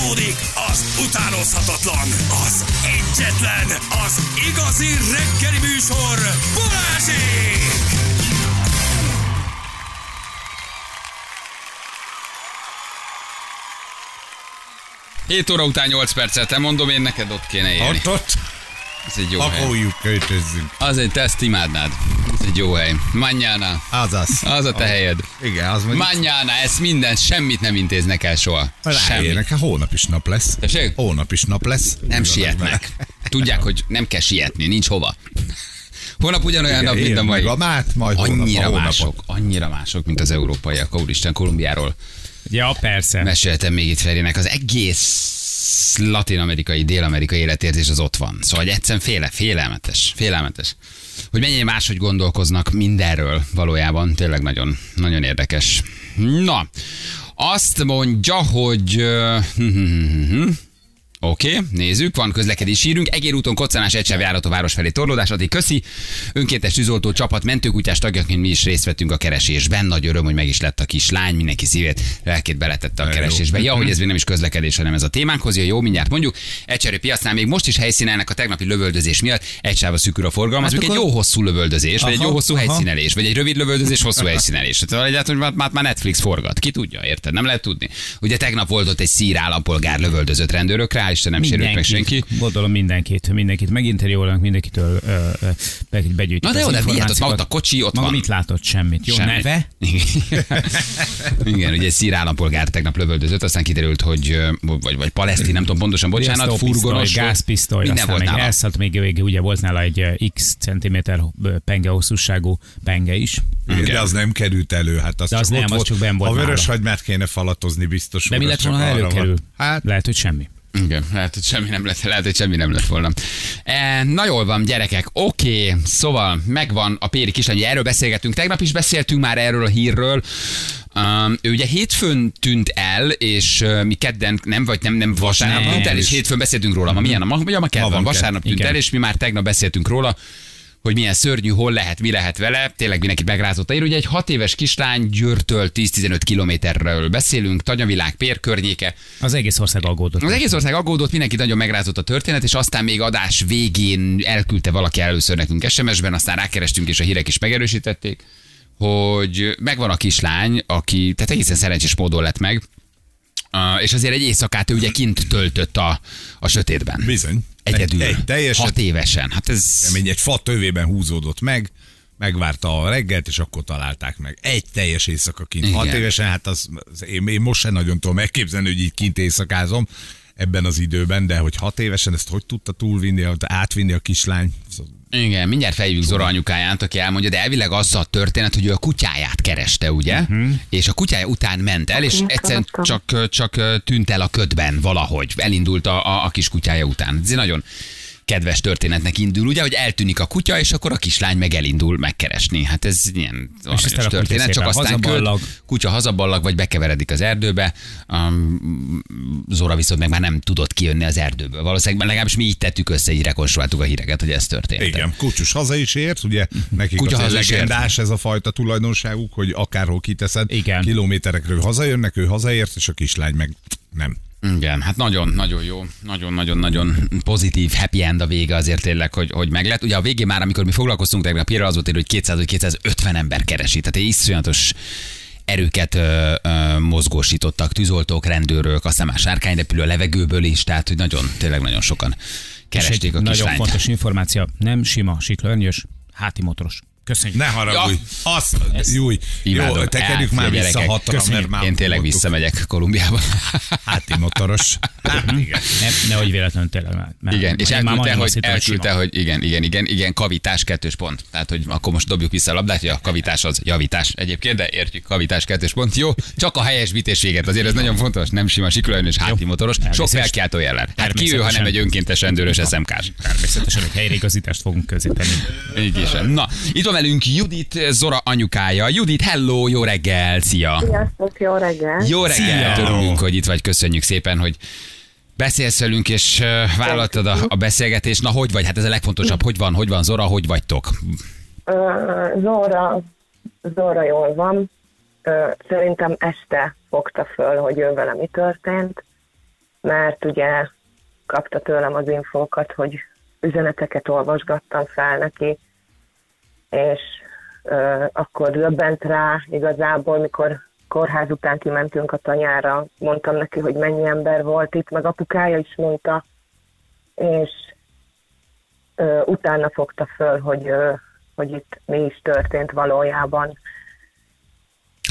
Folytatódik az utánozhatatlan, az egyetlen, az igazi reggeli műsor, Balázsék! 7 óra után 8 percet, te mondom én neked ott kéne élni. Ott, ott, Ez egy jó hely. pakoljuk, költözzünk. Az egy, te ezt imádnád. Ez egy jó hely. Manjána. Azaz. Az a te helyed. Igen, az mondjuk. Manjána, ezt minden, semmit nem intéznek el soha. Semmit. Hát hónap is nap lesz. Tessék? Hónap is nap lesz. Nem sietnek. Tudják, hogy nem kell sietni, nincs hova. Holnap ugyanolyan nap, Igen, mint a mai. a mát, majd Annyira a hónapot. mások, annyira mások, mint az európaiak. Úristen, Kolumbiáról Ja, persze. meséltem még itt Ferinek. Az egész latin-amerikai, dél-amerikai életérzés az ott van. Szóval egyszerűen féle, félelmetes, félelmetes. Hogy mennyire máshogy gondolkoznak mindenről valójában, tényleg nagyon, nagyon érdekes. Na, azt mondja, hogy... ö, Oké, okay, nézzük, van közlekedési hírünk. Egér úton koccanás egyszer járat a város felé torlódás, addig köszi. Önkéntes tűzoltó csapat mentőkutyás tagjaként mi is részt vettünk a keresésben. Nagy öröm, hogy meg is lett a kislány, mindenki szívét, lelkét beletette a keresésbe. Ja, hogy ez még nem is közlekedés, hanem ez a témánkhoz. Ja, jó, mindjárt mondjuk. Egyszerű piacnál még most is helyszínelnek a tegnapi lövöldözés miatt. Egy sáv a szűkül a forgalom. Ez Hát egy akkor- jó hosszú lövöldözés, vagy egy Aha, jó hosszú aha. helyszínelés, vagy egy rövid lövöldözés, hosszú helyszínelés. Tehát egyáltalán, hogy már, már Netflix forgat. Ki tudja, érted? Nem lehet tudni. Ugye tegnap volt ott egy szír állampolgár lövöldözött rendőrökre, hál' Isten nem sérült meg senki. Gondolom mindenkit, mindenkit meginterjúolnak, mindenkitől ö, ö, be- begyűjtik Na de oda miért? Ott, ott a kocsi, ott Maga van. mit látott? Semmit. Jó Semmi. neve? Igen. Ugye egy szír állampolgár tegnap lövöldözött, aztán kiderült, hogy vagy, vagy palesztin, nem tudom pontosan, bocsánat, furgonos. volt. gázpisztoly, Minden aztán volt még nála. elszállt, még, még ugye volt nála egy x centiméter penge hosszúságú penge is. Igen. De az nem került elő, hát az, De az csak nem, ott az csak benn volt A vörös hagymát kéne falatozni biztos. De mi lett volna, előkerül? Hát, Lehet, hogy semmi. Igen, lehet, hogy semmi nem lett, lehet, hogy semmi nem lett volna. E, na jól van, gyerekek, oké, szóval megvan a Péri kislány, erről beszélgetünk, tegnap is beszéltünk már erről a hírről, Um, ő ugye hétfőn tűnt el, és uh, mi kedden nem, vagy nem, nem vasárnap tűnt el, és hétfőn beszéltünk róla. Ma milyen? Ma, ma, ma kedden, vasárnap tűnt el, és mi már tegnap beszéltünk róla, hogy milyen szörnyű, hol lehet, mi lehet vele. Tényleg mindenki megrázott a ír. Ugye egy hat éves kislány Győrtől 10-15 kilométerről beszélünk, Tanyavilág, Pér környéke. Az egész ország aggódott. Az egész ország aggódott, mindenki nagyon megrázott a történet, és aztán még adás végén elküldte valaki először nekünk SMS-ben, aztán rákerestünk, és a hírek is megerősítették, hogy megvan a kislány, aki, tehát egészen szerencsés módon lett meg, Uh, és azért egy éjszakát ő ugye kint töltött a, a sötétben. bizony. Egyedül. Egy, egy teljesen Hat évesen. Hát ez... kemény, egy fa tövében húzódott meg, megvárta a reggelt, és akkor találták meg. Egy teljes éjszaka kint. Igen. Hat évesen, hát az, az én, én, most sem nagyon tudom elképzelni, hogy így kint éjszakázom ebben az időben, de hogy hat évesen ezt hogy tudta túlvinni, átvinni a kislány? Igen, mindjárt feljövünk Zora anyukáját, aki elmondja, de elvileg az a történet, hogy ő a kutyáját kereste, ugye? Uh-huh. És a kutyája után ment el, és egyszerűen csak, csak tűnt el a ködben valahogy. Elindult a, a, a kis kutyája után. Ez nagyon kedves történetnek indul, ugye, hogy eltűnik a kutya, és akkor a kislány meg elindul megkeresni. Hát ez ilyen a kutya történet, csak aztán hazaballag. kutya hazaballag, vagy bekeveredik az erdőbe. Um, Zora viszont meg már nem tudott kijönni az erdőből. Valószínűleg legalábbis mi így tettük össze, így rekonstruáltuk a híreket, hogy ez történt. Igen, kutyus haza is ért, ugye nekik Kutya az legendás ez a fajta tulajdonságuk, hogy akárhol kiteszed, Igen. kilométerekről hazajönnek, ő hazaért, és a kislány meg nem. Igen, hát nagyon, nagyon jó, nagyon-nagyon-nagyon pozitív, happy end a vége azért tényleg, hogy, hogy meg lett. Ugye a végén már, amikor mi foglalkoztunk tegnap hírral, az volt írva, hogy 200 vagy 250 ember keresi. Tehát egy iszonyatos erőket ö, ö, mozgósítottak, tűzoltók, rendőrök, aztán már sárkányrepülő a levegőből is, tehát hogy nagyon, tényleg nagyon sokan És keresték egy a nagyon kislányt. fontos információ, nem sima siklörnyös, háti motoros. Köszönjük. Ne haragudj! Ja. Azt, Júj, jó, Imádom. tekerjük Á, már gyerekek, vissza hatra, köszönjük. mert már Én tényleg mondtuk. visszamegyek Kolumbiába. Háti motoros. Hát, igen. Ne, nehogy véletlenül tényleg. Mert, Igen, és én elküldte, hogy, elküldte hogy igen, igen, igen, igen, kavitás kettős pont. Tehát, hogy akkor most dobjuk vissza a labdát, hogy a kavitás az javítás egyébként, de értjük, kavitás kettős pont. Jó, csak a helyesbítés véget, azért ez nagyon fontos, nem sima siklőn és háti motoros, sok felkiáltó jellel. Hát ki ő, ha nem egy önkéntes rendőrös SMK-s. Természetesen egy helyreigazítást fogunk közé tenni. Így is. Na, itt van velünk Judit, Zora anyukája. Judit, hello, jó reggel, szia! Sziasztok, jó reggel! Jó reggel, Szia! örülünk, hogy itt vagy, köszönjük szépen, hogy beszélsz velünk, és vállaltad a, a beszélgetést. Na, hogy vagy? Hát ez a legfontosabb. Hogy van, hogy van Zora, hogy vagytok? Ö, Zóra, Zóra jól van. Szerintem este fogta föl, hogy ő vele mi történt. mert ugye kapta tőlem az infókat, hogy üzeneteket olvasgattam fel neki, és ö, akkor döbbent rá igazából, mikor kórház után kimentünk a tanyára, mondtam neki, hogy mennyi ember volt itt, meg apukája is mondta, és ö, utána fogta föl, hogy, ö, hogy itt mi is történt valójában.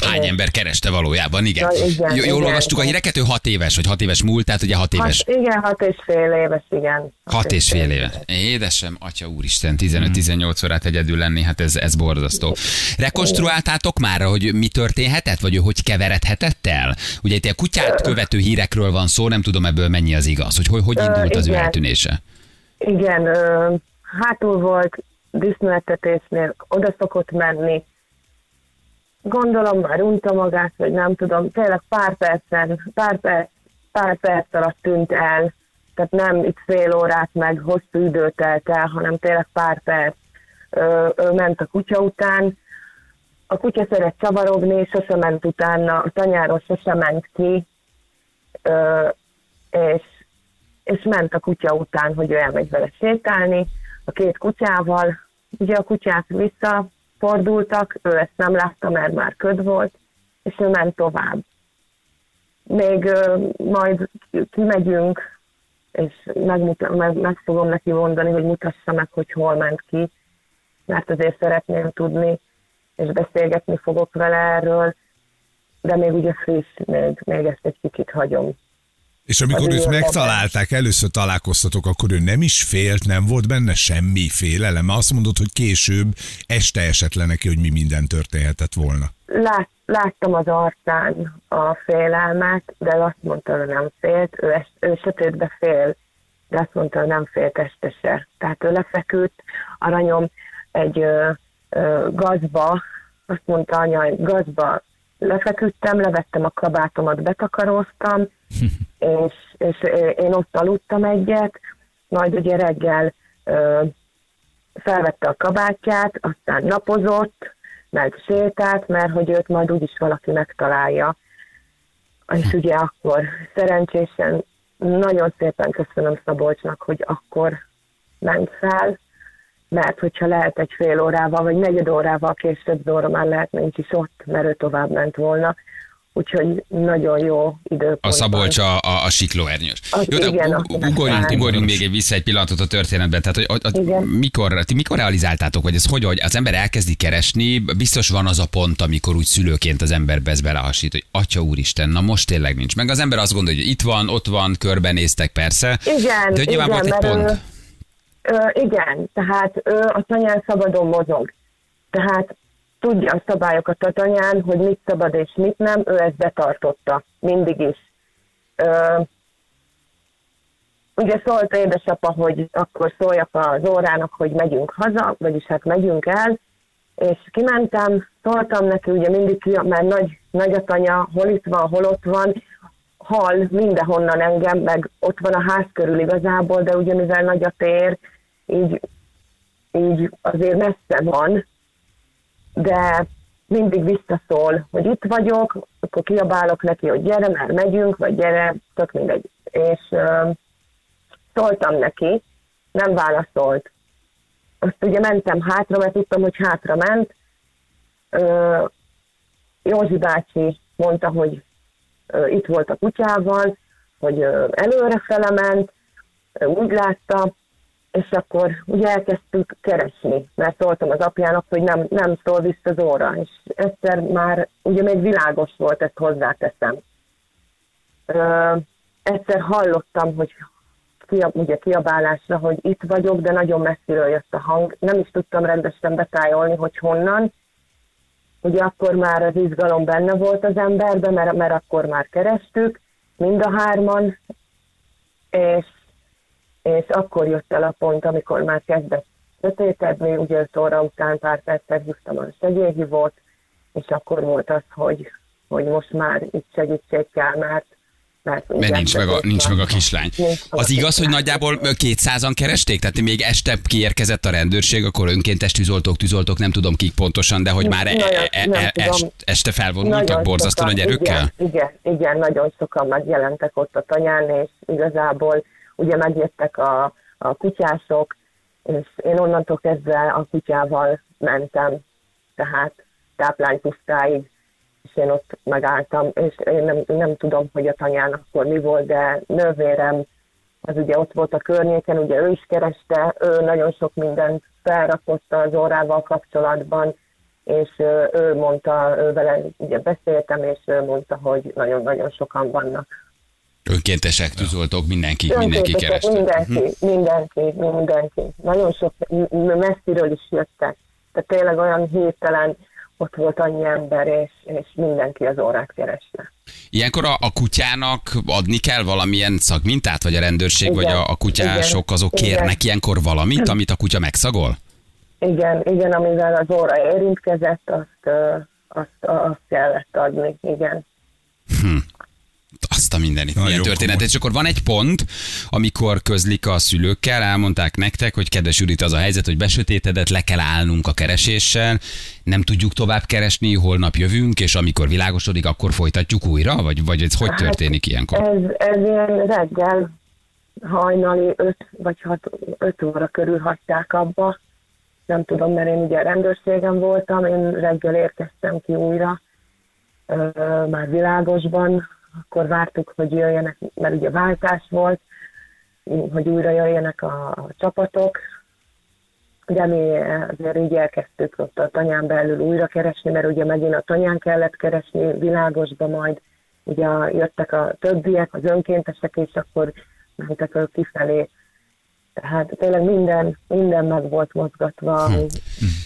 Hány ember kereste valójában, igen. Na, igen, J- Jól igen. olvastuk a híreket, ő hat éves, vagy hat éves múlt, tehát ugye hat éves. Hat, igen, hat és fél éves, igen. Hat és fél éve. Édesem, atya úristen, 15-18 órát egyedül lenni, hát ez, ez borzasztó. Rekonstruáltátok már, hogy mi történhetett, vagy hogy keveredhetett el? Ugye itt a kutyát követő hírekről van szó, nem tudom ebből mennyi az igaz, hogy hogy, hogy indult az ő igen. eltűnése. Igen, hátul volt disznóetetésnél, oda szokott menni. Gondolom már unta magát, vagy nem tudom, tényleg pár percen, pár perc, pár perc alatt tűnt el. Tehát nem itt fél órát, meg hosszú időt telt el, hanem tényleg pár perc. Ö, ő ment a kutya után, a kutya szeret csavarogni, sose ment utána, a tanyáról sose ment ki, ö, és és ment a kutya után, hogy ő elmegy vele sétálni, a két kutyával. Ugye a kutyák visszafordultak, ő ezt nem látta, mert már köd volt, és ő ment tovább. Még ö, majd kimegyünk, és megmuta- meg, meg fogom neki mondani, hogy mutassa meg, hogy hol ment ki, mert azért szeretném tudni, és beszélgetni fogok vele erről, de még ugye friss, még, még ezt egy kicsit hagyom. És amikor őt megtalálták, először találkoztatok, akkor ő nem is félt, nem volt benne semmi félelem. Azt mondod, hogy később este esett le neki, hogy mi minden történhetett volna. Lát, láttam az arcán a félelmet, de azt mondta, hogy nem félt. Ő, est, ő sötétbe fél, de azt mondta, hogy nem félt este se. Tehát ő lefeküdt, aranyom egy ö, ö, gazba, azt mondta anya, gazba lefeküdtem, levettem a kabátomat, betakaróztam, és, és én ott aludtam egyet, majd ugye reggel ö, felvette a kabátját, aztán napozott, meg sétált, mert hogy őt majd úgyis valaki megtalálja. És ugye akkor szerencsésen nagyon szépen köszönöm Szabolcsnak, hogy akkor ment fel, mert hogyha lehet egy fél órával, vagy negyed órával később Zóra már lehet nincs is ott, mert ő tovább ment volna. Úgyhogy nagyon jó időpont. A Szabolcs a, a, a siklóernyős. Jó, de igen, u- akinek ugorjunk, ugorjunk még egy vissza egy pillanatot a történetben. Tehát, hogy a, a, Igen. mikor, ti mikor realizáltátok, hogy ez hogy, hogy az ember elkezdi keresni, biztos van az a pont, amikor úgy szülőként az emberbe ez belehasít, hogy atya úristen, na most tényleg nincs. Meg az ember azt gondolja, hogy itt van, ott van, körbenéztek persze. Igen, de hogy nyilván igen, volt egy pont. Ő, ö, igen, tehát ő a tanyán szabadon mozog. Tehát tudja a szabályokat a tanyán, hogy mit szabad és mit nem, ő ezt betartotta, mindig is. Ö, ugye szólt édesapa, hogy akkor szóljak az órának, hogy megyünk haza, vagyis hát megyünk el, és kimentem, szóltam neki, ugye mindig ki, mert nagy, nagy a tanya, hol itt van, hol ott van, hall mindenhonnan engem, meg ott van a ház körül igazából, de ugye mivel nagy a tér, így, így azért messze van, de mindig visszaszól, hogy itt vagyok, akkor kiabálok neki, hogy gyere, mert megyünk, vagy gyere, tök mindegy. És uh, szóltam neki, nem válaszolt. Azt ugye mentem hátra, mert tudtam, hogy hátra ment. Uh, Józsi bácsi mondta, hogy itt volt a kutyával, hogy előre felement, úgy látta, és akkor ugye elkezdtük keresni, mert szóltam az apjának, hogy nem, nem szól vissza az óra, és egyszer már, ugye még világos volt, ezt hozzáteszem. Ö, egyszer hallottam, hogy kia, ugye kiabálásra, hogy itt vagyok, de nagyon messziről jött a hang. Nem is tudtam rendesen betájolni, hogy honnan. Ugye akkor már az izgalom benne volt az emberben, mert, mert akkor már kerestük, mind a hárman, és és akkor jött el a pont, amikor már kezdett sötétedni, ugye 5 óra után pár percet hívtam a segélyhívót, és akkor volt az, hogy, hogy most már itt segítség kell, mert Mert, Mert nincs meg, a, nincs meg a kislány. Az igaz, hogy nagyjából 200-an keresték? Tehát még este kiérkezett a rendőrség, akkor önkéntes tűzoltók, tűzoltók, nem tudom kik pontosan, de hogy már e- Nagyon- e- e- tudom. est- este felvonultak borzasztó nagy erőkkel? Igen, igen, igen, nagyon sokan megjelentek ott a tanyán, és igazából ugye megjöttek a, a kutyások, és én onnantól kezdve a kutyával mentem, tehát táplánypusztáig, és én ott megálltam, és én nem, nem tudom, hogy a tanyán akkor mi volt, de nővérem az ugye ott volt a környéken, ugye ő is kereste, ő nagyon sok mindent felrakott az órával kapcsolatban, és ő mondta, ő vele ugye beszéltem, és ő mondta, hogy nagyon-nagyon sokan vannak. Önkéntesek, tűzoltók, mindenki, mindenki Önkéntesek, kereste. Mhm. Mindenki, mindenki, mindenki. Nagyon sok, messziről is jöttek. Tehát tényleg olyan hirtelen ott volt annyi ember, és, és mindenki az órát kereste. Ilyenkor a, a kutyának adni kell valamilyen szagmintát, vagy a rendőrség, Igen, vagy a, a kutyások igen, azok igen. kérnek ilyenkor valamit, amit a kutya megszagol? Igen, igen, amivel az óra érintkezett, azt, azt, azt kellett adni, igen. Azt a mindenit. Nagyon Milyen történet. komoly. És akkor van egy pont, amikor közlik a szülőkkel, elmondták nektek, hogy kedves Judit, az a helyzet, hogy besötétedett, le kell állnunk a kereséssel, nem tudjuk tovább keresni, holnap jövünk, és amikor világosodik, akkor folytatjuk újra? Vagy, vagy ez hogy történik ilyenkor? Ez, ez ilyen reggel hajnali 5 vagy 6, 5 óra körül hagyták abba. Nem tudom, mert én ugye rendőrségen voltam, én reggel érkeztem ki újra, ö, már világosban, akkor vártuk, hogy jöjjenek, mert ugye váltás volt, hogy újra jöjjenek a, a csapatok, de mi azért így elkezdtük ott a tanyán belül újra keresni, mert ugye megint a tanyán kellett keresni világosba majd, ugye jöttek a többiek, az önkéntesek, és akkor mentek ők kifelé. Tehát tényleg minden, minden meg volt mozgatva. Hm.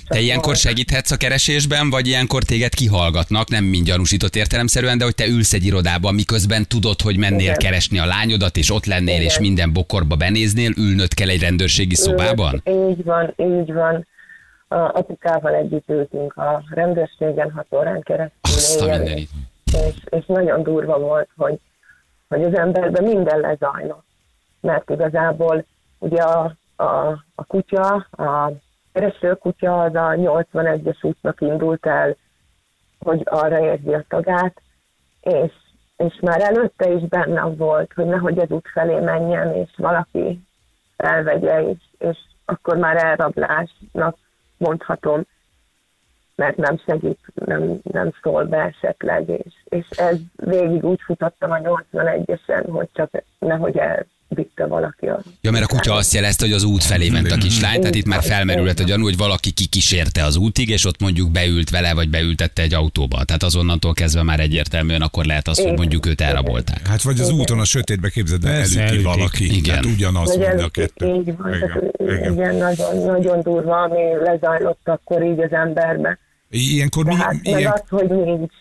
Te ilyenkor segíthetsz a keresésben, vagy ilyenkor téged kihallgatnak, nem mind gyanúsított értelemszerűen, de hogy te ülsz egy irodában, miközben tudod, hogy mennél Igen. keresni a lányodat, és ott lennél, Igen. és minden bokorba benéznél, ülnöd kell egy rendőrségi szobában? Így van, így van. A apukával együtt ültünk a rendőrségen hat órán keresztül. Azt a mindenit. és, és nagyon durva volt, hogy, hogy az emberben minden lezajlott. Mert igazából ugye a, a, a kutya, a kereső kutya az a 81-es útnak indult el, hogy arra érzi a tagát, és, és már előtte is bennem volt, hogy nehogy az út felé menjen, és valaki elvegye, és, és akkor már elrablásnak mondhatom, mert nem segít, nem, nem szól be esetleg, és, és ez végig úgy futottam a 81-esen, hogy csak nehogy elvitte valaki a... Ja, mert a kutya azt jelezte, hogy az út felé ment a kislány, tehát itt már felmerülhet a gyanú, hogy valaki kikísérte az útig, és ott mondjuk beült vele, vagy beültette egy autóba. Tehát azonnantól kezdve már egyértelműen akkor lehet az, hogy mondjuk őt elrabolták. Hát vagy az úton a sötétbe képzeld, elüti valaki. Igen. Hát ugyanaz mind a kettő. Így van, Igen, tehát igen. igen, nagyon, nagyon durva, ami lezajlott akkor így az emberbe. Ilyenkor mi, meg ilyen, az, hogy nincs.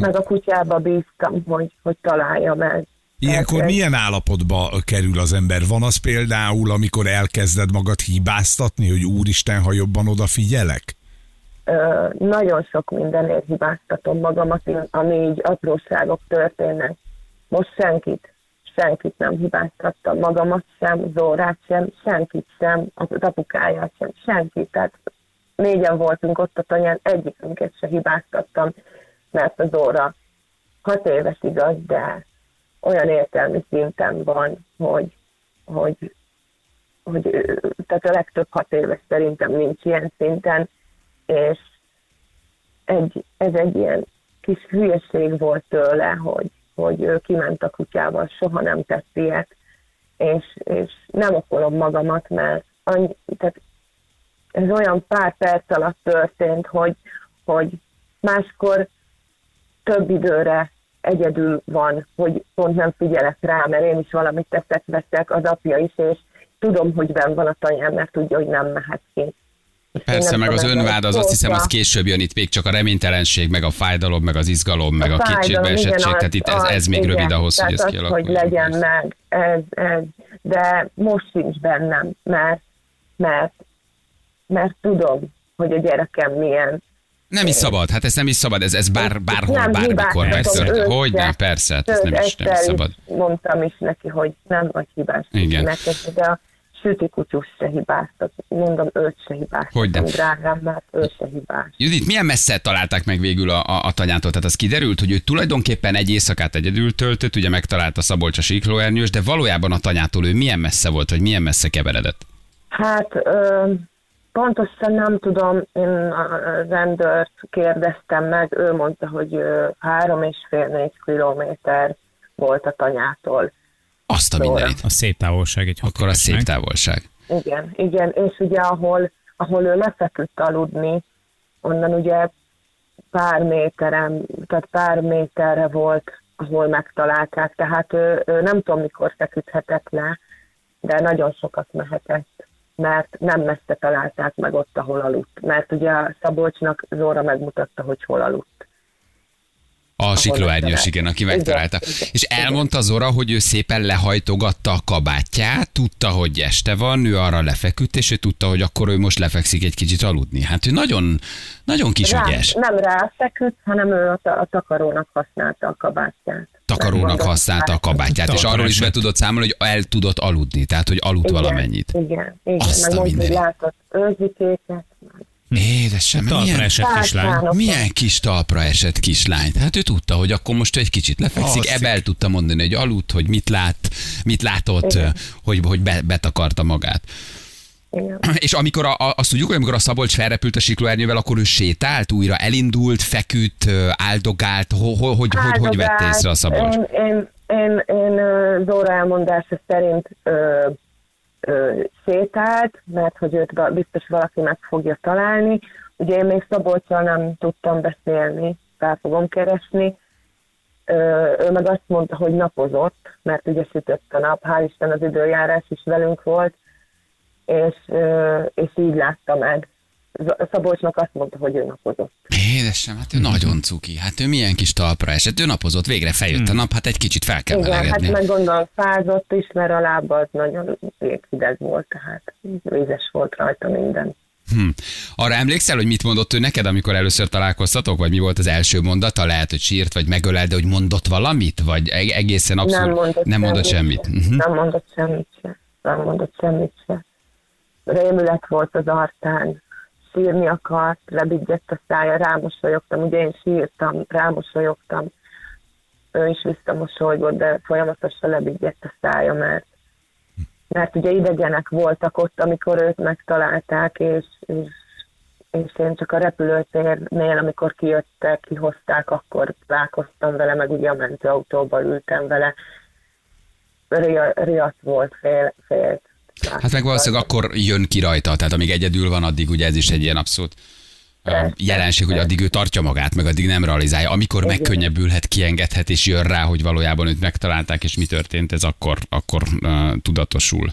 Meg a kutyába bíztam, hogy, hogy találja meg. Ilyenkor Ez- milyen állapotba kerül az ember? Van az például, amikor elkezded magad hibáztatni, hogy úristen, ha jobban odafigyelek? ö, nagyon sok mindenért hibáztatom magamat, ami így apróságok történnek. Most senkit, senkit nem hibáztattam, magamat sem, Zórát sem, senkit sem, az apukáját sem, senkit. Tehát négyen voltunk ott a tanyán, egyikünket se hibáztattam, mert az óra hat éves igaz, de olyan értelmi szinten van, hogy, hogy, hogy tehát a legtöbb hat éves szerintem nincs ilyen szinten, és egy, ez egy ilyen kis hülyeség volt tőle, hogy, hogy ő kiment a kutyával, soha nem tett ilyet, és, és nem okolom magamat, mert annyi, tehát ez olyan pár perc alatt történt, hogy, hogy máskor több időre egyedül van, hogy pont nem figyelek rá, mert én is valamit teszek, veszek, az apja is, és tudom, hogy benn van a tanyám, mert tudja, hogy nem mehet ki. Persze, meg az önvád, az azt hiszem, az később jön itt még csak a reménytelenség, meg a fájdalom, meg az izgalom, meg a, fájdalom, kétségbeesettség, tehát itt ez, ez még igen. rövid ahhoz, hogy ez kialakuljon. hogy legyen meg, ez, ez, de most sincs bennem, mert, mert, mert tudom, hogy a gyerekem milyen, Nem is szabad, hát ez nem is szabad, ez, ez bár, bárhol, Nem bármikor őt Hogy nem, persze, hát ez nem is, nem is szabad. mondtam is neki, hogy nem vagy hibás. Igen. Neked, de a süti kutyus se hibáztat. Mondom, őt se hibáztatom, Hogyne. drágám, mert ő se hibás. Judit, milyen messze találták meg végül a, a, a tanyától? Tehát az kiderült, hogy ő tulajdonképpen egy éjszakát egyedül töltött, ugye megtalálta Szabolcs a síklóernyős, de valójában a tanyától ő milyen messze volt, vagy milyen messze keveredett? Hát ö, pontosan nem tudom, én a a rendőrt kérdeztem meg, ő mondta, hogy három és fél négy kilométer volt a tanyától. Azt a Szóval. mindenit. A szép távolság egy Akkor az szép meg. távolság. Igen, igen, és ugye ahol, ahol ő lefeküdt aludni, onnan ugye pár méteren, tehát pár méterre volt, ahol megtalálták, tehát ő, ő nem tudom mikor feküdhetett le, de nagyon sokat mehetett, mert nem messze találták meg ott, ahol aludt, mert ugye a Szabolcsnak Zóra megmutatta, hogy hol aludt. A megtalálták. igen, aki megtalálta. igen, És elmondta Zora, hogy ő szépen lehajtogatta a kabátját, tudta, hogy este van, ő arra lefeküdt, és ő tudta, hogy akkor ő most lefekszik egy kicsit aludni. Hát ő nagyon, nagyon kis Rá, ügyes. nem ráfeküdt, hanem ő a, a takarónak használta a kabátját. Takarónak használta a kabátját, és arról is be tudott számolni, hogy el tudott aludni, tehát hogy aludt Igen, valamennyit. Igen, igen. Azt a mindenit. látott őzikéket, Édesem, Talpra milyen, esett kislány. Milyen kis talpra esett kislányt. Hát ő tudta, hogy akkor most egy kicsit lefekszik, ebbe el tudta mondani, hogy aludt, hogy mit lát, mit látott, Igen. hogy, hogy be, betakarta magát. Igen. És amikor a, a, azt tudjuk, hogy amikor a Szabolcs felrepült a siklóernyővel, akkor ő sétált, újra elindult, feküdt, áldogált, ho, ho, hogy, hogy, hogy vette észre a Szabolcs? Én, én, én, én Zóra elmondása szerint ö, ö, sétált, mert hogy őt biztos valaki meg fogja találni. Ugye én még Szabolcsal nem tudtam beszélni, fel fogom keresni. Ö, ő meg azt mondta, hogy napozott, mert ugye sütött a nap, hál' Isten az időjárás is velünk volt, és, és így látta meg. Szabolcsnak azt mondta, hogy ő napozott. Édesem, hát ő nagyon cuki. Hát ő milyen kis talpra esett. Ő napozott, végre feljött a nap, hát egy kicsit fel kell Igen, hát meg gondolom fázott is, mert a lába az nagyon hideg volt, tehát vízes volt rajta minden. Hm. Arra emlékszel, hogy mit mondott ő neked, amikor először találkoztatok, vagy mi volt az első mondata? Lehet, hogy sírt, vagy megölel, de hogy mondott valamit? Vagy eg- egészen abszolút nem mondott, nem mondott semmit? Se. Uh-huh. Nem mondott semmit se. Nem mondott semmit se. Rémület volt az arcán, sírni akart, lebigyedt a szája, rámosolyogtam, ugye én sírtam, rámosolyogtam, ő is visszamosolygott, de folyamatosan lebigyedt a szája, mert mert ugye idegenek voltak ott, amikor őt megtalálták, és, és, és én csak a repülőtérnél, amikor kijöttek, kihozták, akkor találkoztam vele, meg ugye a mentőautóba ültem vele. Ria- Riadt volt, fél, félt. Hát meg valószínűleg akkor jön ki rajta, tehát amíg egyedül van, addig ugye ez is egy ilyen abszolút Persze, jelenség, hogy addig ő tartja magát, meg addig nem realizálja. Amikor megkönnyebbülhet, kiengedhet, és jön rá, hogy valójában őt megtalálták, és mi történt, ez akkor, akkor uh, tudatosul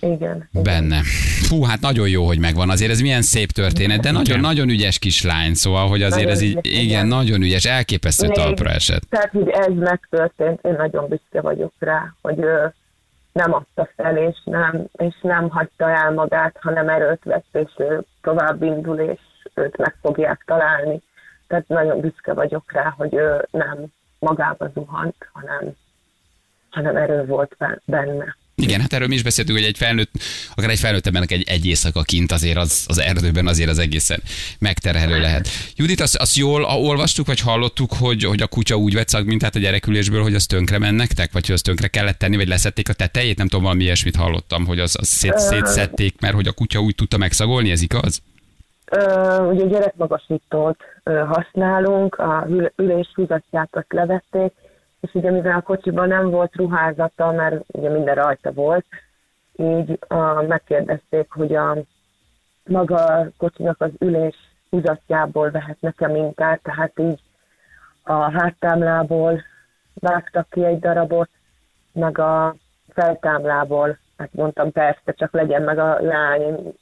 Igen. benne. Fú, hát nagyon jó, hogy megvan. Azért ez milyen szép történet, de nagyon-nagyon ügyes kislány, szóval, hogy azért Nagyon ez így, ügyes, igen, nagyon ügyes, elképesztő Még- talpra esett. Tehát, hogy ez megtörtént, én nagyon büszke vagyok rá, hogy nem adta fel, és nem, és nem hagyta el magát, hanem erőt vett, és ő tovább indul, és őt meg fogják találni. Tehát nagyon büszke vagyok rá, hogy ő nem magába zuhant, hanem, hanem erő volt be- benne. Igen, hát erről mi is beszéltünk, hogy egy felnőtt, akár egy felnőtt embernek egy, egy éjszaka kint azért az, az erdőben azért az egészen megterhelő lehet. Judit, azt, azt jól olvastuk, vagy hallottuk, hogy, hogy a kutya úgy vett szagmintát a gyerekülésből, hogy az tönkre mennek, vagy hogy az tönkre kellett tenni, vagy leszették a tetejét? Nem tudom, valami ilyesmit hallottam, hogy az, az szét, szétszedték, mert hogy a kutya úgy tudta megszagolni, ez igaz? Ö, ugye gyerekmagasítót ö, használunk, a ül- ülés húzatját azt levették, és ugye mivel a kocsiban nem volt ruházata, mert ugye minden rajta volt, így a, megkérdezték, hogy a maga a kocsinak az ülés húzatjából vehetnek-e mintát, tehát így a háttámlából vágtak ki egy darabot, meg a feltámlából, hát mondtam persze, csak legyen meg a lány,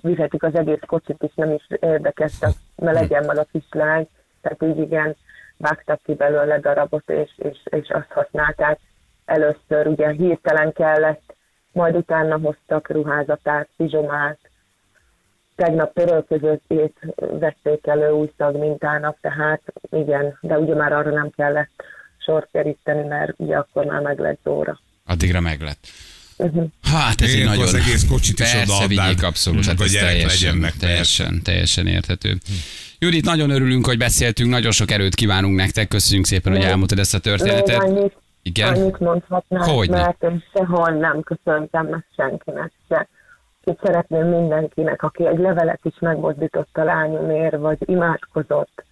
vihetik az egész kocsit is, nem is érdekeztek, mert legyen meg a kislány, tehát így igen, vágtak ki belőle darabot, és, és, és azt használták. Először ugye hirtelen kellett, majd utána hoztak ruházatát, pizsomát, tegnap törölközöttét vették elő új szagmintának, tehát igen, de ugye már arra nem kellett sort keríteni, mert ugye akkor már meg lett óra. Addigra meg lett. Uh-huh. Hát ez egy nagyon... az egész kocsit is Persze, odaadnád, vigyék abszolút, hát hogy ez gyerek teljesen, legyen meg, teljesen, teljesen érthető. Judit, nagyon örülünk, hogy beszéltünk, nagyon sok erőt kívánunk nektek, köszönjük szépen, hogy elmondtad ezt a Még történetet. annyit, Igen? annyit mondhatnám, Hogyne. mert én sehol nem köszöntem meg senkinek se. Itt szeretném mindenkinek, aki egy levelet is megmozdított a lányomért, vagy imádkozott,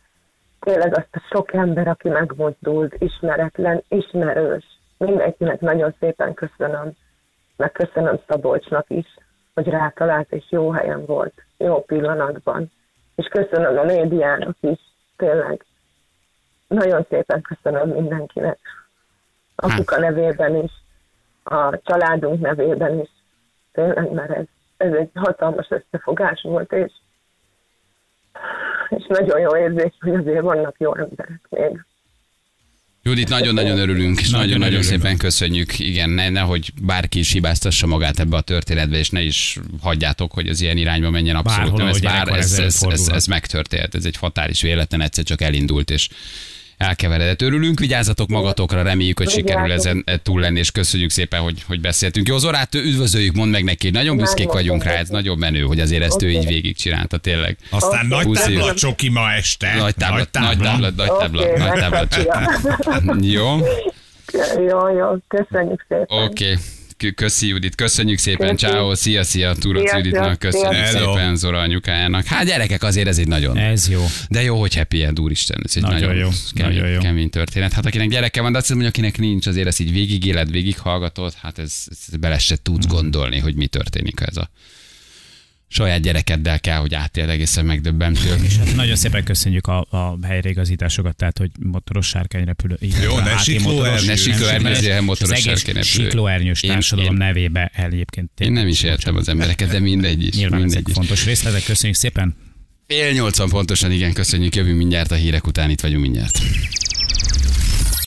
tényleg azt a sok ember, aki megmozdult, ismeretlen, ismerős, mindenkinek nagyon szépen köszönöm, meg köszönöm Szabolcsnak is, hogy rátalált és jó helyen volt, jó pillanatban. És köszönöm a médiának is, tényleg. Nagyon szépen köszönöm mindenkinek. Apuka nevében is, a családunk nevében is. Tényleg, mert ez, ez egy hatalmas összefogás volt, és, és nagyon jó érzés, hogy azért vannak jó emberek még. Judit, nagyon-nagyon örülünk, és Nagyon nagyon-nagyon szépen köszönjük. Igen, ne, nehogy bárki is hibáztassa magát ebbe a történetbe, és ne is hagyjátok, hogy az ilyen irányba menjen abszolút. Bárhol, nem, ez, bár, ez, ez ez, ez, ez, megtörtént, ez egy fatális véletlen, egyszer csak elindult, és elkeveredett. Örülünk, vigyázzatok magatokra, reméljük, hogy sikerül ezen túl lenni, és köszönjük szépen, hogy, hogy beszéltünk. Jó, Zorát üdvözöljük, mondd meg neki, nagyon büszkék vagyunk rá, ez nagyon menő, hogy azért ezt ő így végigcsinálta, tényleg. Aztán nagy tábla csoki ma este. Nagy táblat, nagy táblat, nagy táblat, Oké, nagy megkapja. Jó? Jó, jó, köszönjük szépen. Oké. Köszi Judit, köszönjük szépen, ciao, szia, szia, Szia, Juditnak, köszönjük szia. szépen Zora anyukájának. Hát gyerekek, azért ez egy nagyon, Ez jó. de jó, hogy happy end, úristen, ez egy nagyon, Nagyon jó, kemény, nagyon jó. kemény történet. Hát akinek gyereke van, de azt hogy akinek nincs, azért ezt így végigéled, végighallgatod, hát ez, ez bele se tudsz Mhm. gondolni, hogy mi történik ez a saját gyerekeddel kell, hogy átéld egészen megdöbbentő. És hát nagyon szépen köszönjük a, a helyreigazításokat, tehát hogy motoros sárkányrepülő. illetve Jó, ne siklóernyős. Ne siklóernyős, motoros Az egész sárkányrepülő. siklóernyős társadalom én- nevébe egyébként. Én nem is értem az embereket, de mindegy is. Nyilván mindegy ezek is. fontos részletek. Köszönjük szépen. Fél nyolcan pontosan, igen, köszönjük, jövünk mindjárt a hírek után, itt vagyunk mindjárt.